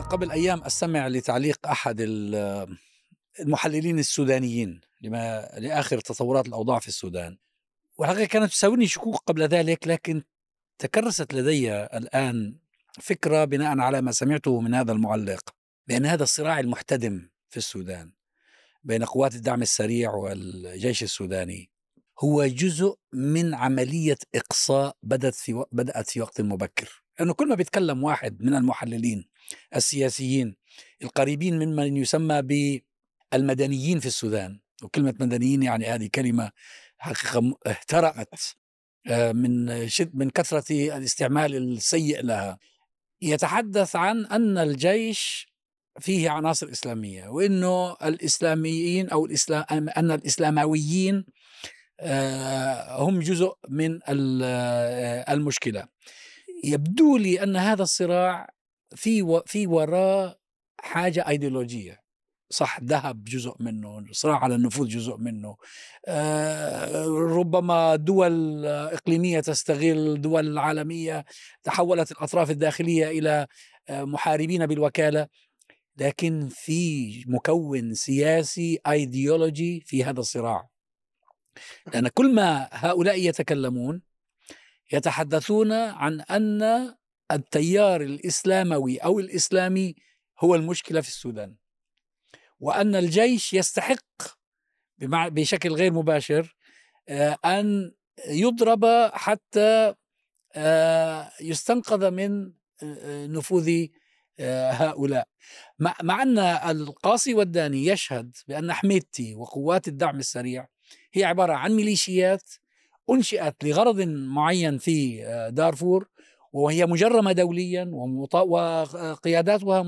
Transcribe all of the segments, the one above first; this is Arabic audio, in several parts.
قبل أيام أستمع لتعليق أحد المحللين السودانيين لما لآخر تطورات الأوضاع في السودان. والحقيقة كانت تساورني شكوك قبل ذلك لكن تكرست لدي الآن فكرة بناء على ما سمعته من هذا المعلق بأن هذا الصراع المحتدم في السودان بين قوات الدعم السريع والجيش السوداني هو جزء من عملية إقصاء بدأت في بدأت في وقت مبكر. لأنه كل ما بيتكلم واحد من المحللين السياسيين القريبين ممن يسمى بالمدنيين في السودان وكلمة مدنيين يعني هذه كلمة حقيقة اهترأت آه، من شد من كثرة الاستعمال السيء لها. يتحدث عن أن الجيش فيه عناصر إسلامية وأنه الإسلاميين أو الإسلام أن الإسلامويين آه، هم جزء من آه، المشكلة. يبدو لي أن هذا الصراع في في وراه حاجة أيديولوجية صح ذهب جزء منه صراع على النفوذ جزء منه. آه، ربما دول إقليمية تستغل دول عالمية تحولت الأطراف الداخلية إلى محاربين بالوكالة. لكن في مكون سياسي ايديولوجي في هذا الصراع. لأن كل ما هؤلاء يتكلمون يتحدثون عن أن التيار الإسلاموي أو الإسلامي هو المشكلة في السودان وأن الجيش يستحق بشكل غير مباشر آه، أن يضرب حتى آه، يستنقذ من آه، نفوذ هؤلاء. مع أن القاصي والداني يشهد بأن حميدتي وقوات الدعم السريع هي عبارة عن ميليشيات أنشئت لغرض معين في آه، دارفور وهي مجرمة دوليا وقياداتها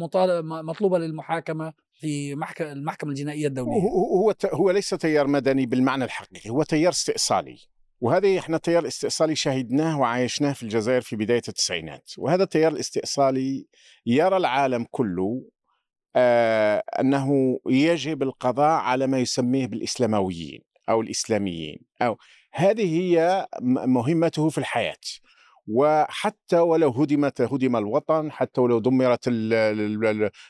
مطلوبة للمحاكمة في المحكمة الجنائية الدولية. هو هو ليس تيار مدني بالمعنى الحقيقي هو تيار استئصالي. وهذا إحنا التيار الاستئصالي شاهدناه وعايشناه في الجزائر في بداية التسعينات. وهذا التيار الاستئصالي يرى العالم كله آه أنه يجب القضاء على ما يسميه بالإسلامويين. أو الإسلاميين أو هذه هي مهمته في الحياة. وحتى ولو هدمت هدم الوطن حتى ولو دمرت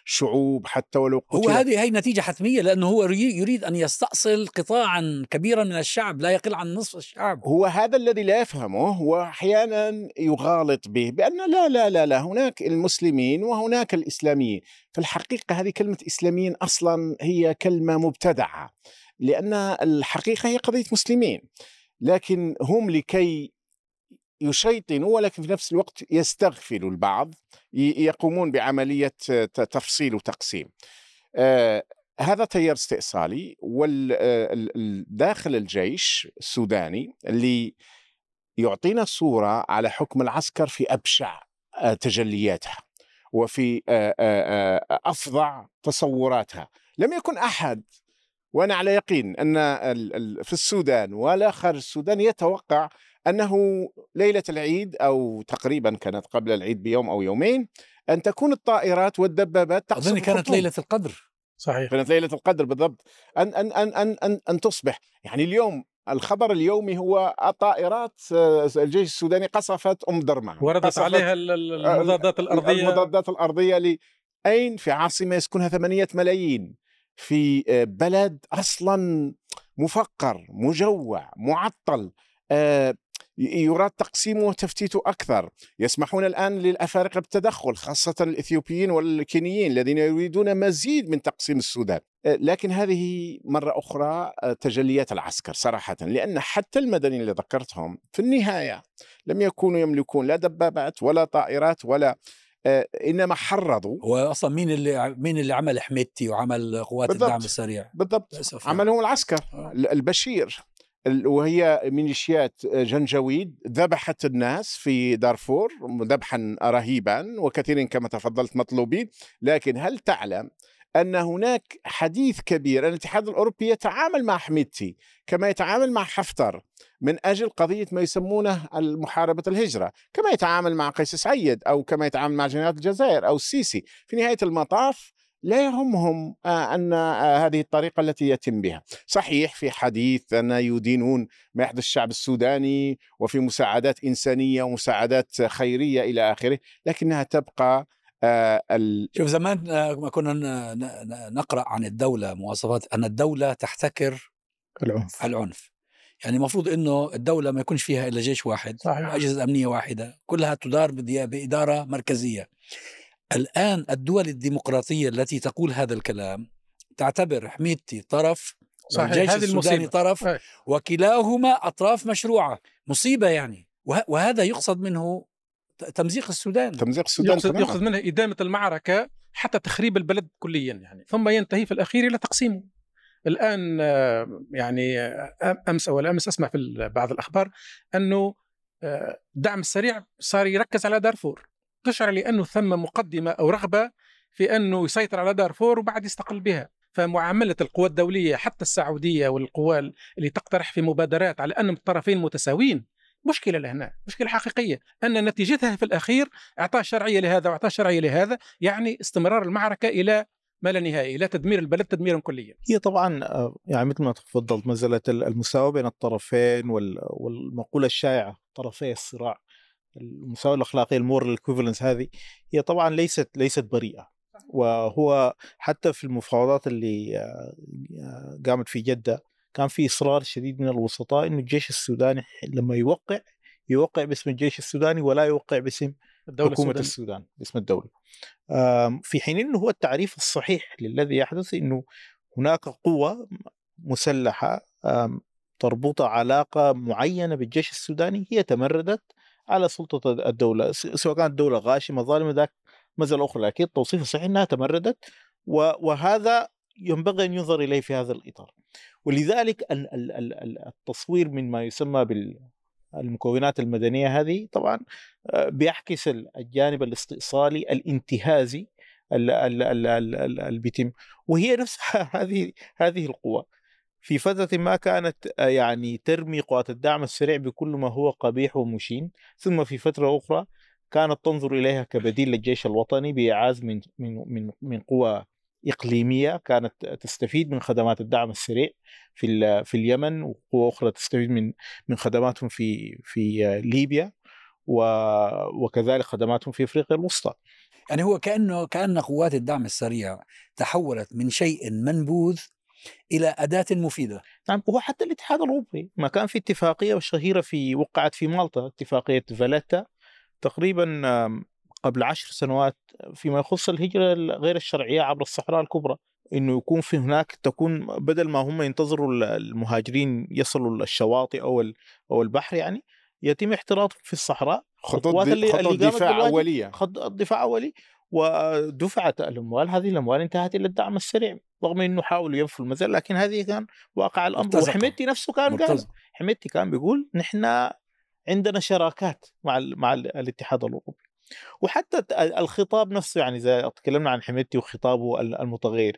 الشعوب حتى ولو قتل هو هذه هي نتيجة حتمية لأنه هو يريد أن يستأصل قطاعا كبيرا من الشعب لا يقل عن نصف الشعب. هو هذا الذي لا يفهمه وأحيانا يغالط به بأن لا لا لا لا هناك المسلمين وهناك الإسلاميين. في الحقيقة هذه كلمة إسلاميين أصلا هي كلمة مبتدعة. لأن الحقيقة هي قضية مسلمين لكن هم لكي يشيطنوا ولكن في نفس الوقت يستغفلوا البعض يقومون بعملية تفصيل وتقسيم. آه هذا تيار استئصالي وداخل الجيش السوداني اللي يعطينا صورة على حكم العسكر في أبشع آه، تجلياتها وفي آه، آه، أفظع تصوراتها. لم يكن أحد وأنا على يقين أن في السودان ولا خارج السودان يتوقع أنه ليلة العيد أو تقريبا كانت قبل العيد بيوم أو يومين أن تكون الطائرات والدبابات تقصف اظن كانت ليلة القدر. صحيح. كانت ليلة القدر بالضبط. أن أن أن أن أن, أن تصبح. يعني اليوم الخبر اليومي هو طائرات آه، الجيش السوداني قصفت أم درمان وردت عليها المضادات الأرضية. المضادات الأرضية اين في عاصمة يسكنها ثمانية ملايين. في آه، بلد أصلا مفقر مجوع معطل آه، يراد تقسيمه وتفتيته أكثر، يسمحون الآن للأفارقة بالتدخل خاصة الإثيوبيين والكينيين الذين يريدون مزيد من تقسيم السودان، آه، لكن هذه مرة أخرى تجليات العسكر صراحة لأن حتى المدنيين اللي ذكرتهم في النهاية لم يكونوا يملكون لا دبابات ولا طائرات ولا إنما حرضوا. هو أصلا مين اللي مين اللي عمل حميدتي وعمل قوات بالضبط الدعم السريع؟ بالضبط. عملهم العسكر آه. البشير. وهي ميليشيات جنجويد. ذبحت الناس في دارفور ذبحا رهيبا وكثير كما تفضلت مطلوبين. لكن هل تعلم أن هناك حديث كبير الاتحاد الأوروبي يتعامل مع حميدتي كما يتعامل مع حفتر من أجل قضية ما يسمونه محاربه الهجرة، كما يتعامل مع قيس سعيد أو كما يتعامل مع جنرال الجزائر أو السيسي، في نهاية المطاف لا يهمهم آه، أن آه، هذه الطريقة التي يتم بها، صحيح في حديث أن يدينون ما يحدث الشعب السوداني وفي مساعدات إنسانية ومساعدات خيرية إلى آخره، لكنها تبقى آه ال... شوف زمان آه، ما كنا نقرأ عن الدولة مواصفات. أن الدولة تحتكر العنف. العنف. يعني المفروض إنه الدولة ما يكونش فيها إلا جيش واحد صحيح. واجهزه أمنية واحدة كلها تدار بإدارة مركزية. الآن الدول الديمقراطية التي تقول هذا الكلام تعتبر حميدتي طرف صحيح والجيش هذه السوداني المصيبه طرف. وكلاهما أطراف مشروعة. مصيبة يعني. وه- وهذا يقصد منه تمزيق السودان. تمزيق السودان يقصد. يقصد منها إدامة المعركة حتى تخريب البلد كليا يعني. ثم ينتهي في الأخير إلى تقسيمه. الآن آه، يعني آه، أمس أو امس أسمع في بعض الأخبار أنه آه، الدعم السريع صار يركز على دارفور. تشعر لأنه ثم مقدمة أو رغبة في أنه يسيطر على دارفور وبعد يستقل بها. فمعاملة القوى الدولية حتى السعودية والقوى اللي تقترح في مبادرات على ان الطرفين متساويين مشكلة لهنا مشكلة حقيقية أن نتيجتها في الأخير أعطاء شرعية لهذا وأعطاء شرعية لهذا يعني استمرار المعركة إلى ما لا نهاية إلى تدمير البلد تدميرا كليا. هي طبعا يعني مثل ما تفضلت مسألة المساواة بين الطرفين وال- والمقولة الشائعة طرفي الصراع المساواة الأخلاقية المورال equivalence هذه هي طبعا ليست ليست بريئة. وهو حتى في المفاوضات اللي آه، قامت في جدة كان في إصرار شديد من الوسطاء إنه الجيش السوداني لما يوقع يوقع باسم الجيش السوداني ولا يوقع باسم الدولة حكومة السودانية. السودان باسم الدولة في حين أنه هو التعريف الصحيح للذي يحدث أنه هناك قوة مسلحة تربط علاقة معينة بالجيش السوداني هي تمردت على سلطة الدولة سواء كانت دولة غاشمة ظالمة ذاك مسألة أخرى لكن التوصيف الصحيح أنها تمردت وهذا ينبغي أن ينظر إليه في هذا الإطار ولذلك ال- ال- ال- ال- التصوير من ما يسمى بال المكونات المدنية هذه طبعا آه، بيعكس ال- الجانب الاستئصالي الانتهازي ال- ال- ال- ال- ال- اللي بيتم. وهي نفسها هذه هذه القوى في فترة ما كانت آه، يعني ترمي قوات الدعم السريع بكل ما هو قبيح ومشين ثم في فترة أخرى كانت تنظر إليها كبديل للجيش الوطني بإعاز من من من من قوى إقليمية كانت تستفيد من خدمات الدعم السريع في في اليمن وقوى أخرى تستفيد من من خدماتهم في في ليبيا وكذلك خدماتهم في إفريقيا الوسطى. يعني هو كأنه كأن قوات الدعم السريع تحولت من شيء منبوذ إلى أداة مفيدة. نعم وهو حتى الاتحاد الأوروبي ما كان في اتفاقية شهيرة في وقعت في مالطا اتفاقية فاليتا تقريبا قبل عشر سنوات فيما يخص الهجرة غير الشرعية عبر الصحراء الكبرى إنه يكون في هناك تكون بدل ما هم ينتظروا المهاجرين يصلوا الشواطئ أو أو البحر يعني يتم احتراطهم في الصحراء خطوط دي اللي- خطوط دفاع أولية. خط الدفاع أولي ودفعت الأموال هذه الأموال انتهت إلى الدعم السريع رغم إنه حاولوا ينفوا المزل لكن هذه كان واقع الأمر مرتزقة. وحميدتي نفسه كان قال حميدتي كان بيقول نحن عندنا شراكات مع ال مع ال الاتحاد الأوروبي. وحتى الخطاب نفسه يعني زي تكلمنا عن حميدتي وخطابه ال- المتغير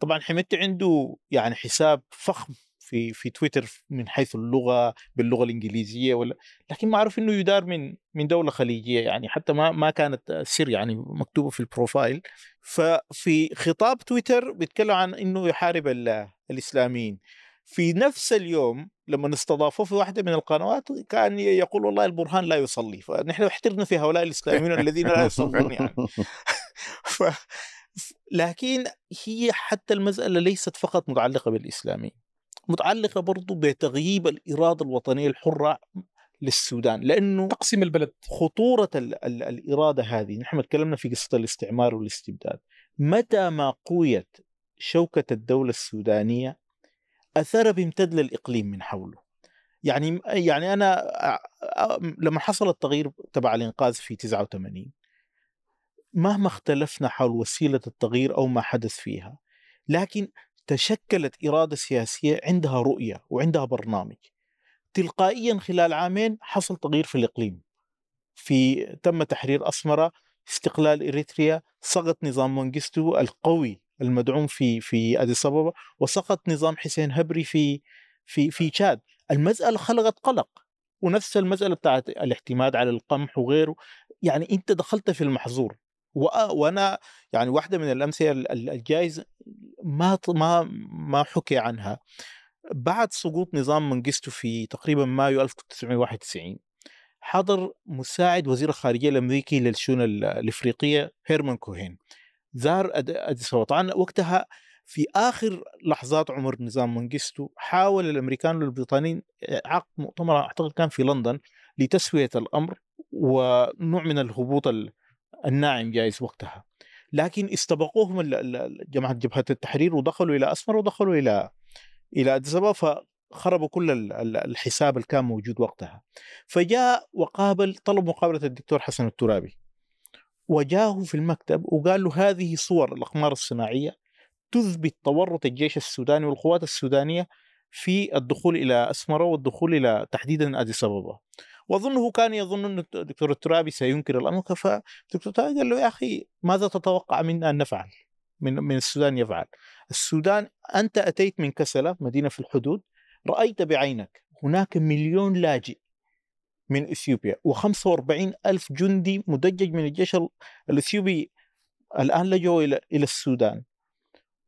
طبعا حميدتي عنده يعني حساب فخم في في تويتر من حيث اللغة باللغة الإنجليزية ولا لكن معروف إنه يدار من من دولة خليجية يعني حتى ما ما كانت سر يعني مكتوبة في البروفايل. ففي خطاب تويتر بيتكلم عن إنه يحارب ال- الإسلاميين. في نفس اليوم لما استضافوه في واحدة من القنوات كان يقول والله البرهان لا يصلي فنحن احترنا في هؤلاء الاسلاميين الذين لا يصلون يعني. ف... لكن هي حتى المسألة ليست فقط متعلقة بالإسلامي متعلقة برضو بتغييب الإرادة الوطنية الحرة للسودان لأنه تقسيم البلد. خطورة ال ال الإرادة هذه نحن تكلمنا في قصة الاستعمار والاستبداد متى ما قويت شوكة الدولة السودانية أثر بيمتد للإقليم من حوله. يعني يعني أ- لما حصل التغيير تبع الإنقاذ في 89 مهما اختلفنا حول وسيلة التغيير أو ما حدث فيها لكن تشكلت إرادة سياسية عندها رؤية وعندها برنامج. تلقائيا خلال عامين حصل تغيير في الإقليم. في تم تحرير أسمرة استقلال إريتريا سقط نظام منجستو القوي المدعوم في في أديس أبابا وسقط نظام حسين هبري في في في تشاد. المسألة خلقت قلق ونفس المسألة بتاعت الاعتماد على القمح وغيره. يعني أنت دخلت في المحظور. وأنا يعني واحدة من الأمثلة ال- ال- الجائزة ما ما ما حكي عنها. بعد سقوط نظام منجستو في تقريبا مايو 1991 حضر مساعد وزير الخارجية الأمريكي للشؤون ال- الإفريقية هيرمان كوهين. زار اديس. طبعا وقتها في آخر لحظات عمر نظام منجستو حاول الأمريكان والبريطانيين عقد مؤتمر أعتقد كان في لندن لتسوية الأمر ونوع من الهبوط ال- الناعم جايز وقتها. لكن استبقوهم جماعة جبهة التحرير ودخلوا إلى أسمر ودخلوا إلى إلى أديس فخربوا كل ال- ال- الحساب اللي كان موجود وقتها. فجاء وقابل طلب مقابلة الدكتور حسن الترابي. وجاءه في المكتب وقال له هذه صور الأقمار الصناعية تثبت تورط الجيش السوداني والقوات السودانية في الدخول إلى أسمرة والدخول إلى تحديدا أديس أبابا. وأظنه كان يظن أن الدكتور الترابي سينكر الأمر فالدكتور الترابي قال له يا أخي ماذا تتوقع منا أن نفعل؟ من من السودان يفعل. السودان أنت أتيت من كسلة مدينة في الحدود رأيت بعينك هناك مليون لاجئ. من إثيوبيا و45 ألف جندي مدجج من الجيش ال- الإثيوبي الآن لجوا إلى إلى السودان.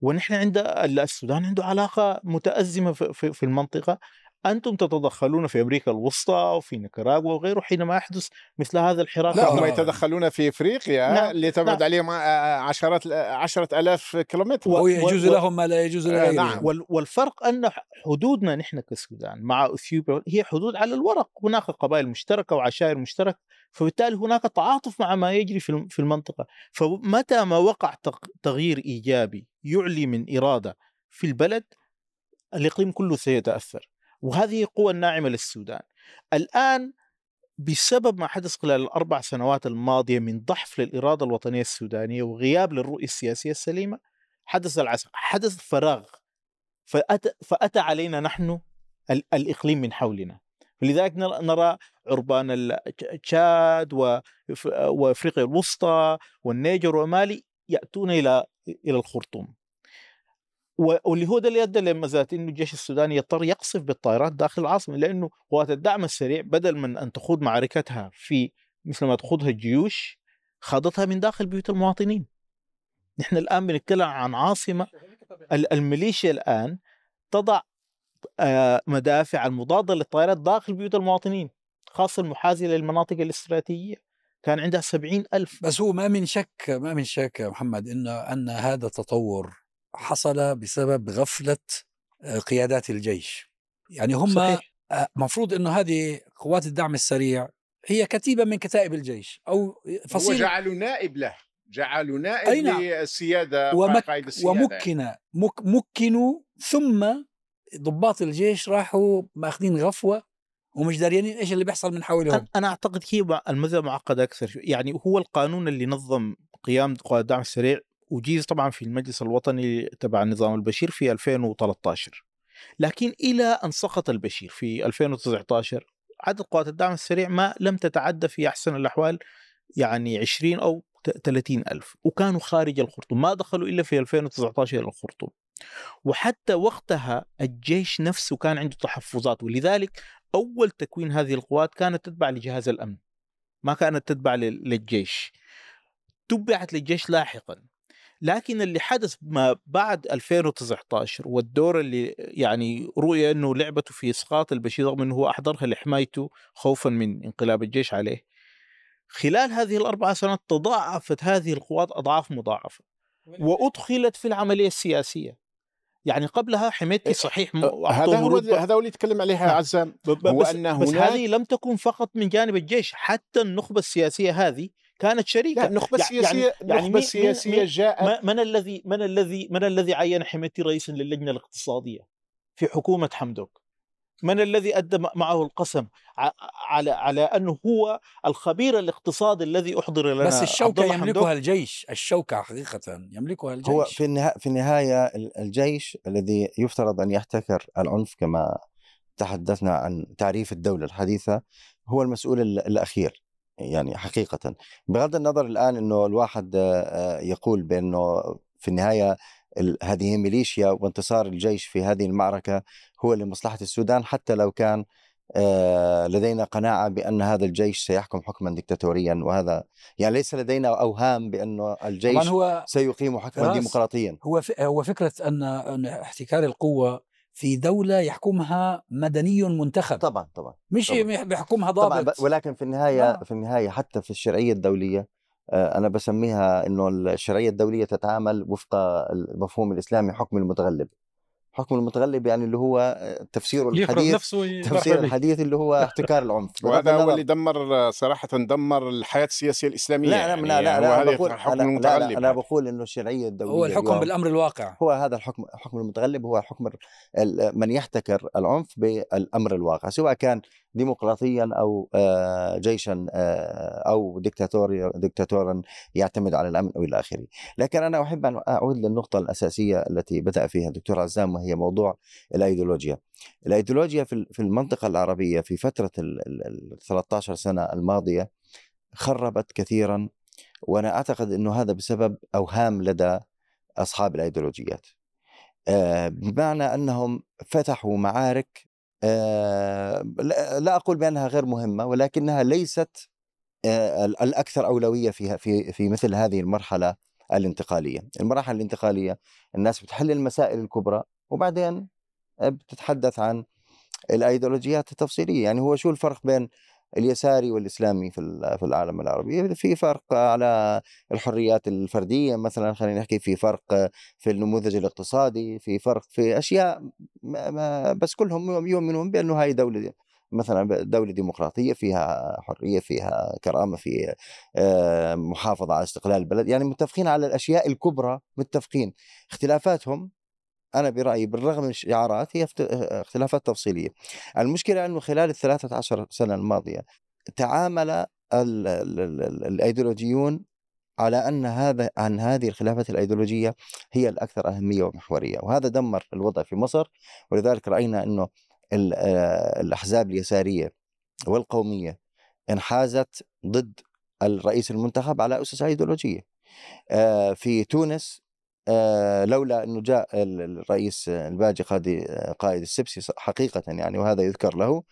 ونحن عند السودان عنده علاقة متأزمة في المنطقة. أنتم تتدخلون في أمريكا الوسطى وفي نيكاراغوا وغيره حينما يحدث مثل هذا الحراك لا هم آه. يتدخلون في إفريقيا نعم، اللي تبعد نعم. عليهم آه، عشرات عشرة آلاف كيلومتر و- أو يجوز و- لهم ما لا يجوز آه، لغيرهم نعم. وال- والفرق أن حدودنا نحن كالسودان مع إثيوبيا هي حدود على الورق هناك قبائل مشتركة وعشائر مشتركة فبالتالي هناك تعاطف مع ما يجري في الم- في المنطقة فمتى ما وقع تغيير إيجابي يعلي من إرادة في البلد الإقليم كله سيتأثر وهذه القوة الناعمة للسودان. الآن بسبب ما حدث خلال الأربع سنوات الماضية من ضعف للإرادة الوطنية السودانية وغياب للرؤية السياسية السليمة حدث العسكر حدث فراغ فأتى, فأتى علينا نحن ال- الإقليم من حولنا. لذلك نرى, عربان تشاد وأفريقيا الوسطى والنيجر ومالي يأتون إلى إلى الخرطوم. واللي هو ده اللي ادى لما ذات إنه الجيش السوداني يضطر يقصف بالطائرات داخل العاصمة لأنه قوات الدعم السريع بدل من أن تخوض معركتها في مثل ما تخوضها الجيوش خاضتها من داخل بيوت المواطنين. نحن الآن بنتكلم عن عاصمة ال- الميليشيا الآن تضع آه، مدافع المضادة للطائرات داخل بيوت المواطنين خاصة المحاذية للمناطق الاستراتيجية. كان عندها سبعين ألف. بس هو ما من شك ما من شك يا محمد إنه أن هذا التطور حصل بسبب غفلة آه، قيادات الجيش يعني هم صحيح. مفروض إنه هذه قوات الدعم السريع هي كتيبة من كتائب الجيش أو فصيل جعلوا نائب له جعلوا نائب نعم. للسيادة ومك قائد السيادة ومكن مك مكنوا ثم ضباط الجيش راحوا ماخذين غفوة ومش داريانين إيش اللي بيحصل من حولهم أنا- أنا أعتقد هي المذهب معقد أكثر. يعني هو القانون اللي نظم قيام قوات الدعم السريع وجيز طبعا في المجلس الوطني تبع نظام البشير في 2013 لكن إلى أن سقط البشير في 2019 عدد قوات الدعم السريع ما لم تتعدى في أحسن الأحوال يعني 20 أو ت- 30 ألف. وكانوا خارج الخرطوم ما دخلوا إلا في 2019 إلى الخرطوم. وحتى وقتها الجيش نفسه كان عنده تحفظات ولذلك أول تكوين هذه القوات كانت تتبع لجهاز الأمن ما كانت تتبع لل- للجيش. تبعت للجيش لاحقا. لكن اللي حدث ما بعد 2019 والدور اللي يعني رؤي إنه لعبته في إسقاط البشير رغم إنه هو أحضرها لحمايته خوفا من انقلاب الجيش عليه خلال هذه الأربع سنوات تضاعفت هذه القوات أضعاف مضاعفة وأدخلت في العملية السياسية يعني قبلها حميدتي صحيح م- هذا هو. هذا هو اللي يتكلم عليها نعم. عزام هو بس, أن بس هذه لم تكن فقط من جانب الجيش حتى النخبة السياسية هذه كانت شريكة لا النخبه السياسيه يعني النخبه مين- السياسيه مين- جاءت من الذي من الذي من الذي عين حميدتي رئيسا للجنة الاقتصادية في حكومة حمدوك؟ من الذي أدى م- معه القسم على على أنه هو الخبير الاقتصادي الذي أحضر لنا بس حمدوك؟ يملكها الجيش الشوكة حقيقة يملكها الجيش هو في النهاية في النهاية ال- الجيش الذي يفترض أن يحتكر العنف كما تحدثنا عن تعريف الدولة الحديثة هو المسؤول ال- الأخير يعني حقيقة. بغض النظر الآن أنه الواحد يقول بأنه في النهاية ال- هذه ميليشيا وانتصار الجيش في هذه المعركة هو لمصلحة السودان حتى لو كان لدينا قناعة بأن هذا الجيش سيحكم حكما دكتاتوريا وهذا يعني ليس لدينا أوهام طبعا الجيش هو سيقيم حكما ديمقراطيا. هو هو فكرة ان أن احتكار القوة في دولة يحكمها مدني منتخب طبعا طبعا مش طبعاً. بيحكمها طبعا ضابط ولكن في النهاية آه. في النهاية حتى في الشرعية الدولية آه، أنا بسميها إنه الشرعية الدولية تتعامل وفق المفهوم الإسلامي حكم المتغلب حكم المتغلب يعني اللي هو آه، تفسيره يفرض الحديث نفسه تفسير. الحديث اللي هو احتكار العنف وهذا هو اللي دمر صراحة دمر الحياة السياسية الإسلامية لا يعني لا لا, لا, لا, بقول الحكم أنا, لا, المتغلب لا أنا يعني. بقول إنه الشرعية الدولية هو الحكم بالأمر الواقع هو هذا الحكم الحكم المتغلب هو حكم من يحتكر العنف بالأمر الواقع سواء كان ديمقراطيا أو آه، جيشا آه، أو ديكتاتوريا ديكتاتورا يعتمد على الأمن أو إلى آخره، لكن أنا أحب أن أعود للنقطة الأساسية التي بدأ فيها الدكتور عزام وهي موضوع الأيديولوجيا. الأيديولوجيا في ال- في المنطقة العربية في فترة ال ال- ال 13 سنة الماضية خربت كثيرا وأنا أعتقد إنه هذا بسبب أوهام لدى أصحاب الأيديولوجيات. آه، بمعنى أنهم فتحوا معارك لا لا أقول بأنها غير مهمة ولكنها ليست آه، ال- الأكثر أولوية فيها في في مثل هذه المرحلة الانتقالية، المراحل الانتقالية الناس بتحل المسائل الكبرى وبعدين بتتحدث عن الأيديولوجيات التفصيلية، يعني هو شو الفرق بين اليساري والإسلامي في في العالم العربي؟ في فرق على الحريات الفردية مثلا خلينا نحكي في فرق في النموذج الاقتصادي، في فرق في أشياء ما ما بس كلهم يؤمنون بأنه هاي دولة مثلا دولة ديمقراطية فيها حرية فيها كرامة في آه، محافظة على استقلال البلد، يعني متفقين على الأشياء الكبرى متفقين، اختلافاتهم أنا برأيي بالرغم من الشعارات هي اختلافات تفصيلية. المشكلة أنه خلال ال 13 سنة الماضية تعامل ال- ال- ال- ال- الأيديولوجيون على أن هذا عن هذه الخلافات الأيديولوجية هي الأكثر أهمية ومحورية، وهذا دمر الوضع في مصر ولذلك رأينا أنه آه، الأحزاب اليسارية والقومية انحازت ضد الرئيس المنتخب على أسس أيديولوجية. آه، في تونس لولا أنه جاء ال- الرئيس الباجي قائد قائد السبسي حقيقة يعني وهذا يذكر له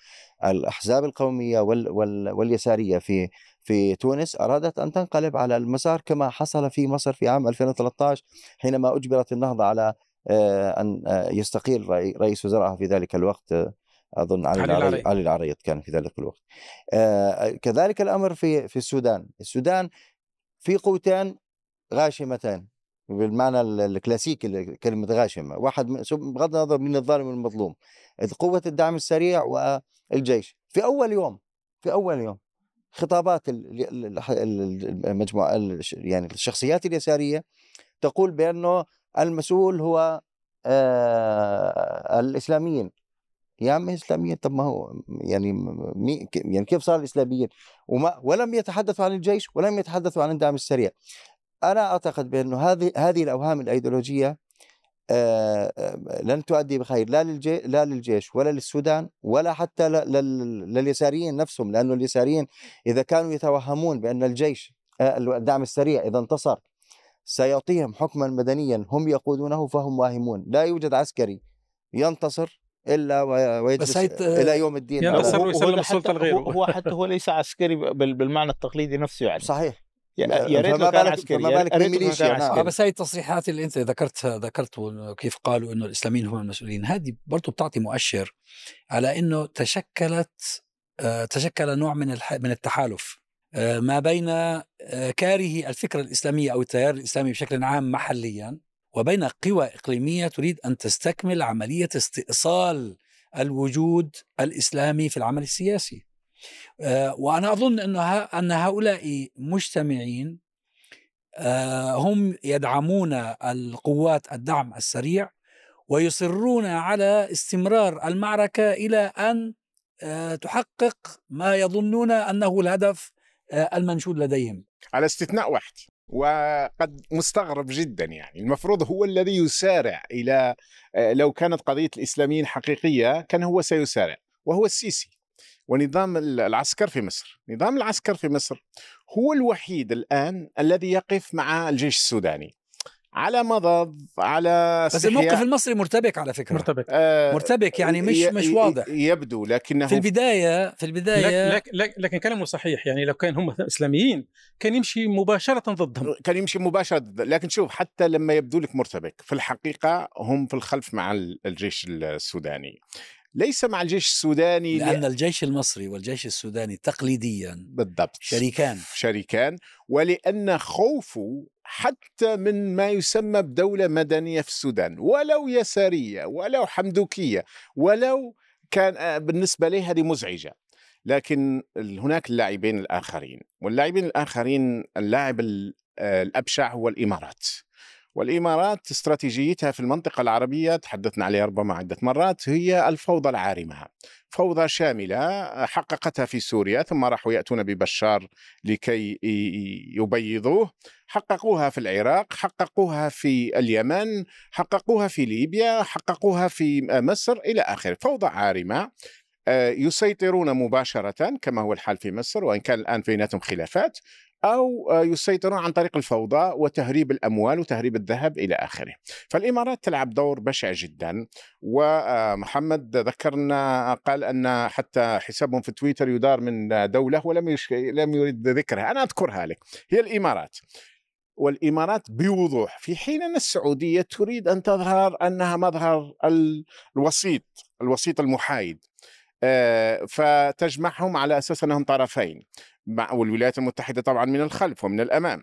الأحزاب القومية وال وال واليسارية في في تونس أرادت أن تنقلب على المسار كما حصل في مصر في عام 2013 حينما أجبرت النهضة على آه، أن آه، يستقيل رئي- رئيس وزرائها في ذلك الوقت آه، أظن علي علي العري العري. علي العريض كان في ذلك الوقت. آه، كذلك الأمر في في السودان. السودان في قوتين غاشمتين. بالمعنى ال- الكلاسيكي لكلمة غاشمة واحد بغض النظر من الظالم والمظلوم قوة الدعم السريع والجيش. في أول يوم في أول يوم خطابات ال- ال- ال- المجموعة يعني الشخصيات اليسارية تقول بأنه المسؤول هو آه الإسلاميين. يا عم إسلاميين طب ما هو يعني مي يعني كيف صار الإسلاميين؟ وما ولم يتحدثوا عن الجيش ولم يتحدثوا عن الدعم السريع. أنا أعتقد بانه هذه هذه الأوهام الأيديولوجية آه، آه، لن تؤدي بخير لا للجي لا للجيش ولا للسودان ولا حتى ل- لل- لليساريين نفسهم لأنه اليساريين إذا كانوا يتوهمون بأن الجيش آه، الدعم السريع إذا انتصر سيعطيهم حكما مدنيا هم يقودونه فهم واهمون. لا يوجد عسكري ينتصر إلا وي- ويجلس إلى يوم الدين. ينتصر ويسلم حتى- لغيره. هو, هو حتى هو ليس عسكري بال- بالمعنى التقليدي نفسه يعني. صحيح. يا يا ريت لو كان بالك- عسكري فما يا بالك بالميليشيا، نعم. آه عسكري. بس هاي التصريحات اللي أنت ذكرت ذكرت كيف قالوا إنه الإسلاميين هم المسؤولين هذه برضو بتعطي مؤشر على إنه تشكلت آه، تشكل نوع من الح- من التحالف آه، ما بين آه، كاره الفكرة الإسلامية أو التيار الإسلامي بشكل عام محليا وبين قوى إقليمية تريد أن تستكمل عملية استئصال الوجود الإسلامي في العمل السياسي. آه، وأنا أظن إن ه- أن هؤلاء مجتمعين آه، هم يدعمون القوات الدعم السريع ويصرون على استمرار المعركة إلى أن آه، تحقق ما يظنون أنه الهدف المنشود لديهم. على استثناء واحد وقد مستغرب جدا يعني المفروض هو الذي يسارع آه، لو كانت قضية الإسلاميين حقيقية كان هو سيسارع وهو السيسي ونظام ال- العسكر في مصر. نظام العسكر في مصر هو الوحيد الآن الذي يقف مع الجيش السوداني. على مضض على بس الموقف المصري مرتبك على فكرة. مرتبك. آه مرتبك يعني مش ي- مش واضح. يبدو لكنه في البداية في البداية لكن, لكن, لكن كلامه صحيح. يعني لو كان هم إسلاميين كان يمشي مباشرة ضدهم. كان يمشي مباشرة ضد- لكن شوف حتى لما يبدو لك مرتبك في الحقيقة هم في الخلف مع ال- الجيش السوداني. ليس مع الجيش السوداني لأن الجيش المصري والجيش السوداني تقليديا بالضبط. شريكان. شريكان. ولأن خوفه حتى من ما يسمى بدولة مدنية في السودان. ولو يسارية ولو حمدوكية ولو كان آه، بالنسبة له هذه مزعجة. لكن هناك اللاعبين الآخرين. واللاعبين الآخرين اللاعب ال- آه، الأبشع هو الإمارات. والإمارات استراتيجيتها في المنطقة العربية تحدثنا عليها ربما عدة مرات هي الفوضى العارمة. فوضى شاملة حققتها في سوريا ثم راحوا يأتون ببشار لكي يبيضوه. حققوها في العراق حققوها في اليمن حققوها في ليبيا حققوها في مصر إلى آخره. فوضى عارمة آه، يسيطرون مباشرة كما هو الحال في مصر وإن كان الآن بيناتهم خلافات. أو يسيطرون عن طريق الفوضى وتهريب الأموال وتهريب الذهب إلى آخره. فالإمارات تلعب دور بشع جدا ومحمد ذكرنا قال أن حتى حسابهم في تويتر يدار من دولة ولم. لم يريد ذكرها. أنا أذكرها لك. هي الإمارات. والإمارات بوضوح. في حين أن السعودية تريد أن تظهر أنها مظهر ال- الوسيط الوسيط المحايد. آه، فتجمعهم على أساس أنهم طرفين. مع والولايات المتحدة طبعا من الخلف ومن الأمام.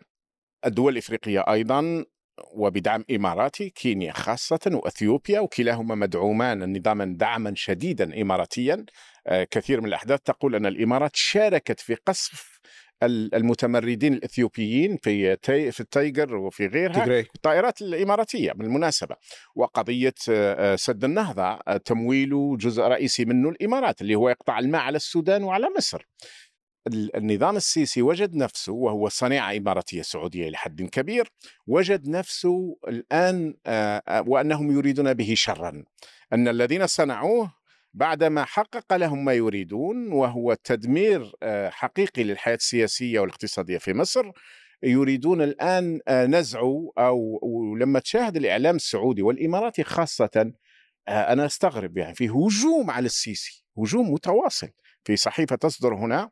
الدول الإفريقية أيضا وبدعم إماراتي كينيا خاصة وأثيوبيا وكلاهما مدعومان نظاما دعما شديدا إماراتيا. آه، كثير من الأحداث تقول أن الإمارات شاركت في قصف ال- المتمردين الإثيوبيين في تي في التيغراي وفي غيرها تجري الطائرات الإماراتية بالمناسبة وقضية آه، سد النهضة آه، تمويله جزء رئيسي منه الإمارات اللي هو يقطع الماء على السودان وعلى مصر. النظام السيسي وجد نفسه وهو صنيعة إماراتية سعودية إلى حد كبير وجد نفسه الآن آه، آه، وأنهم يريدون به شرا. أن الذين صنعوه بعدما حقق لهم ما يريدون وهو تدمير آه، حقيقي للحياة السياسية والاقتصادية في مصر يريدون الآن نزعه أو ولما تشاهد الإعلام السعودي والإماراتي خاصة أنا أستغرب يعني في هجوم على السيسي هجوم متواصل. في صحيفة تصدر هنا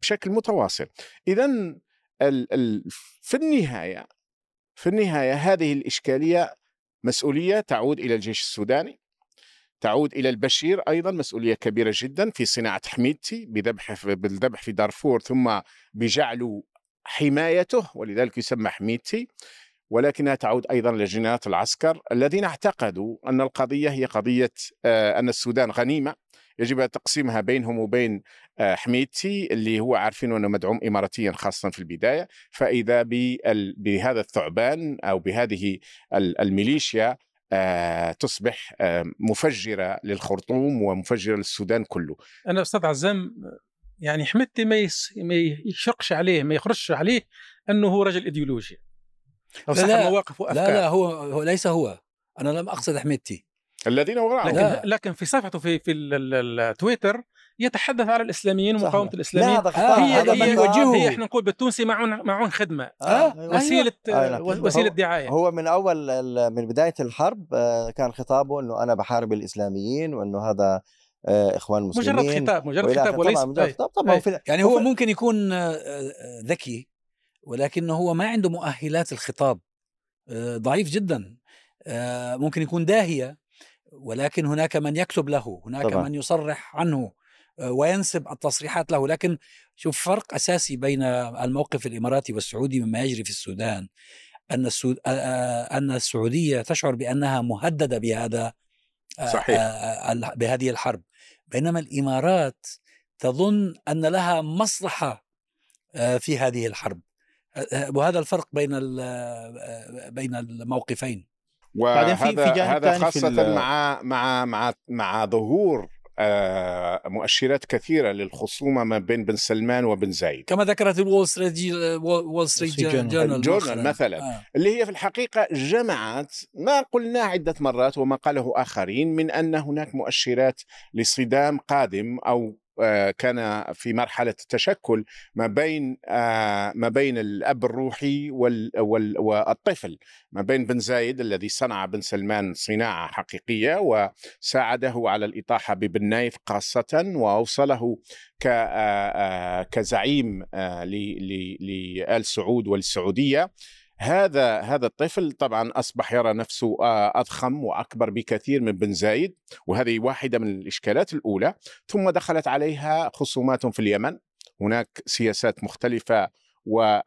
بشكل متواصل. إذا في النهاية في النهاية هذه الإشكالية مسؤولية تعود إلى الجيش السوداني تعود إلى البشير أيضا مسؤولية كبيرة جدا في صناعة حميدتي بذبح بالذبح في دارفور ثم بجعل حمايته ولذلك يسمى حميدتي ولكنها تعود أيضا لجنرالات العسكر الذين اعتقدوا أن القضية هي قضية أن السودان غنيمة. يجب تقسيمها بينهم وبين آه، حميدتي اللي هو عارفين أنه مدعوم اماراتيا خاصه في البداية. فإذا بهذا الثعبان أو بهذه ال- الميليشيا آه، تصبح آه، مفجرة للخرطوم ومفجرة للسودان كله. أنا أستاذ عزام يعني حمدتي ما يشقش عليه ما يخرجش عليه أنه هو رجل إيديولوجي. أو لا، لا. مواقف وافكار لا لا هو, هو ليس هو. أنا لم أقصد حميدتي الذين وراءه لكن لا. لكن في صفحته في في ال- ال- التويتر يتحدث على الإسلاميين. ومقاومة لا الإسلاميين هذا آه، خطاب هي هذا هي, من هي, إحنا نقول بالتونسي معون معون خدمة آه، أيوة. وسيله آه،. وسيلة هو- دعاية هو من أول ال- من بداية الحرب آه، كان خطابه إنه أنا بحارب الإسلاميين وإنه هذا آه، إخوان مسلمين مجرد خطاب مجرد خطاب. وليس طبعا مجرد. خطاب طبعا أي. يعني هو ممكن يكون آه، آه، ذكي ولكنه هو ما عنده مؤهلات الخطاب آه، ضعيف جدا آه، ممكن يكون داهية ولكن هناك من يكتب له هناك طبعاً. من يصرح عنه آه، وينسب التصريحات له. لكن شوف فرق أساسي بين الموقف الإماراتي والسعودي مما يجري في السودان. أن السود... آه، آه، أن السعودية تشعر بأنها مهددة بهذا صحيح. بهذه الحرب. بينما الإمارات تظن أن لها مصلحة في هذه الحرب. وهذا الفرق بين بين الموقفين. بعدين في- في وهذا جانب هذا في خاصة ال- مع مع مع مع ظهور آه، مؤشرات كثيرة للخصومة ما بين بن سلمان وبن زايد كما ذكرت الول ستريت وول ستريت. جورنال الجورنال مثلاً. آه. اللي هي في الحقيقة جمعت ما قلناه عدة مرات وما قاله آخرين من أن هناك مؤشرات لصدام قادم أو آه، كان في مرحلة التشكل ما بين آه، ما بين الأب الروحي والطفل ما بين بن زايد الذي صنع بن سلمان صناعة حقيقية وساعده على الإطاحة ببن نايف خاصة وأوصله كزعيم لآل سعود وللسعوديه هذا هذا الطفل طبعا أصبح يرى نفسه آه، أضخم وأكبر بكثير من بن زايد وهذه واحدة من الإشكالات الأولى. ثم دخلت عليها خصومات في اليمن. هناك سياسات مختلفة واطماع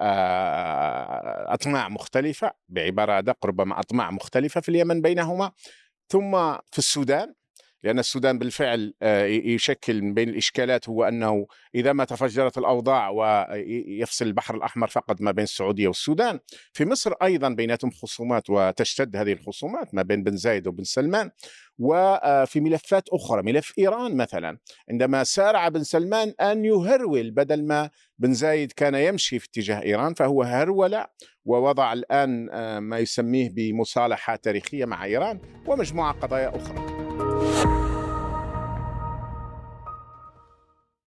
آه، مختلفة بعبارة ادق ربما أطماع مختلفة في اليمن بينهما. ثم في السودان لأن السودان بالفعل آه، يشكل من بين الإشكالات هو أنه إذا ما تفجرت الأوضاع ويفصل البحر الأحمر فقط ما بين السعودية والسودان في مصر أيضا بيناتهم خصومات وتشتد هذه الخصومات ما بين بن زايد وبن سلمان وفي ملفات أخرى ملف إيران مثلا عندما سارع بن سلمان أن يهرول بدل ما بن زايد كان يمشي في اتجاه إيران فهو هرول ووضع الآن آه، ما يسميه بمصالحة تاريخية مع إيران ومجموعة قضايا أخرى.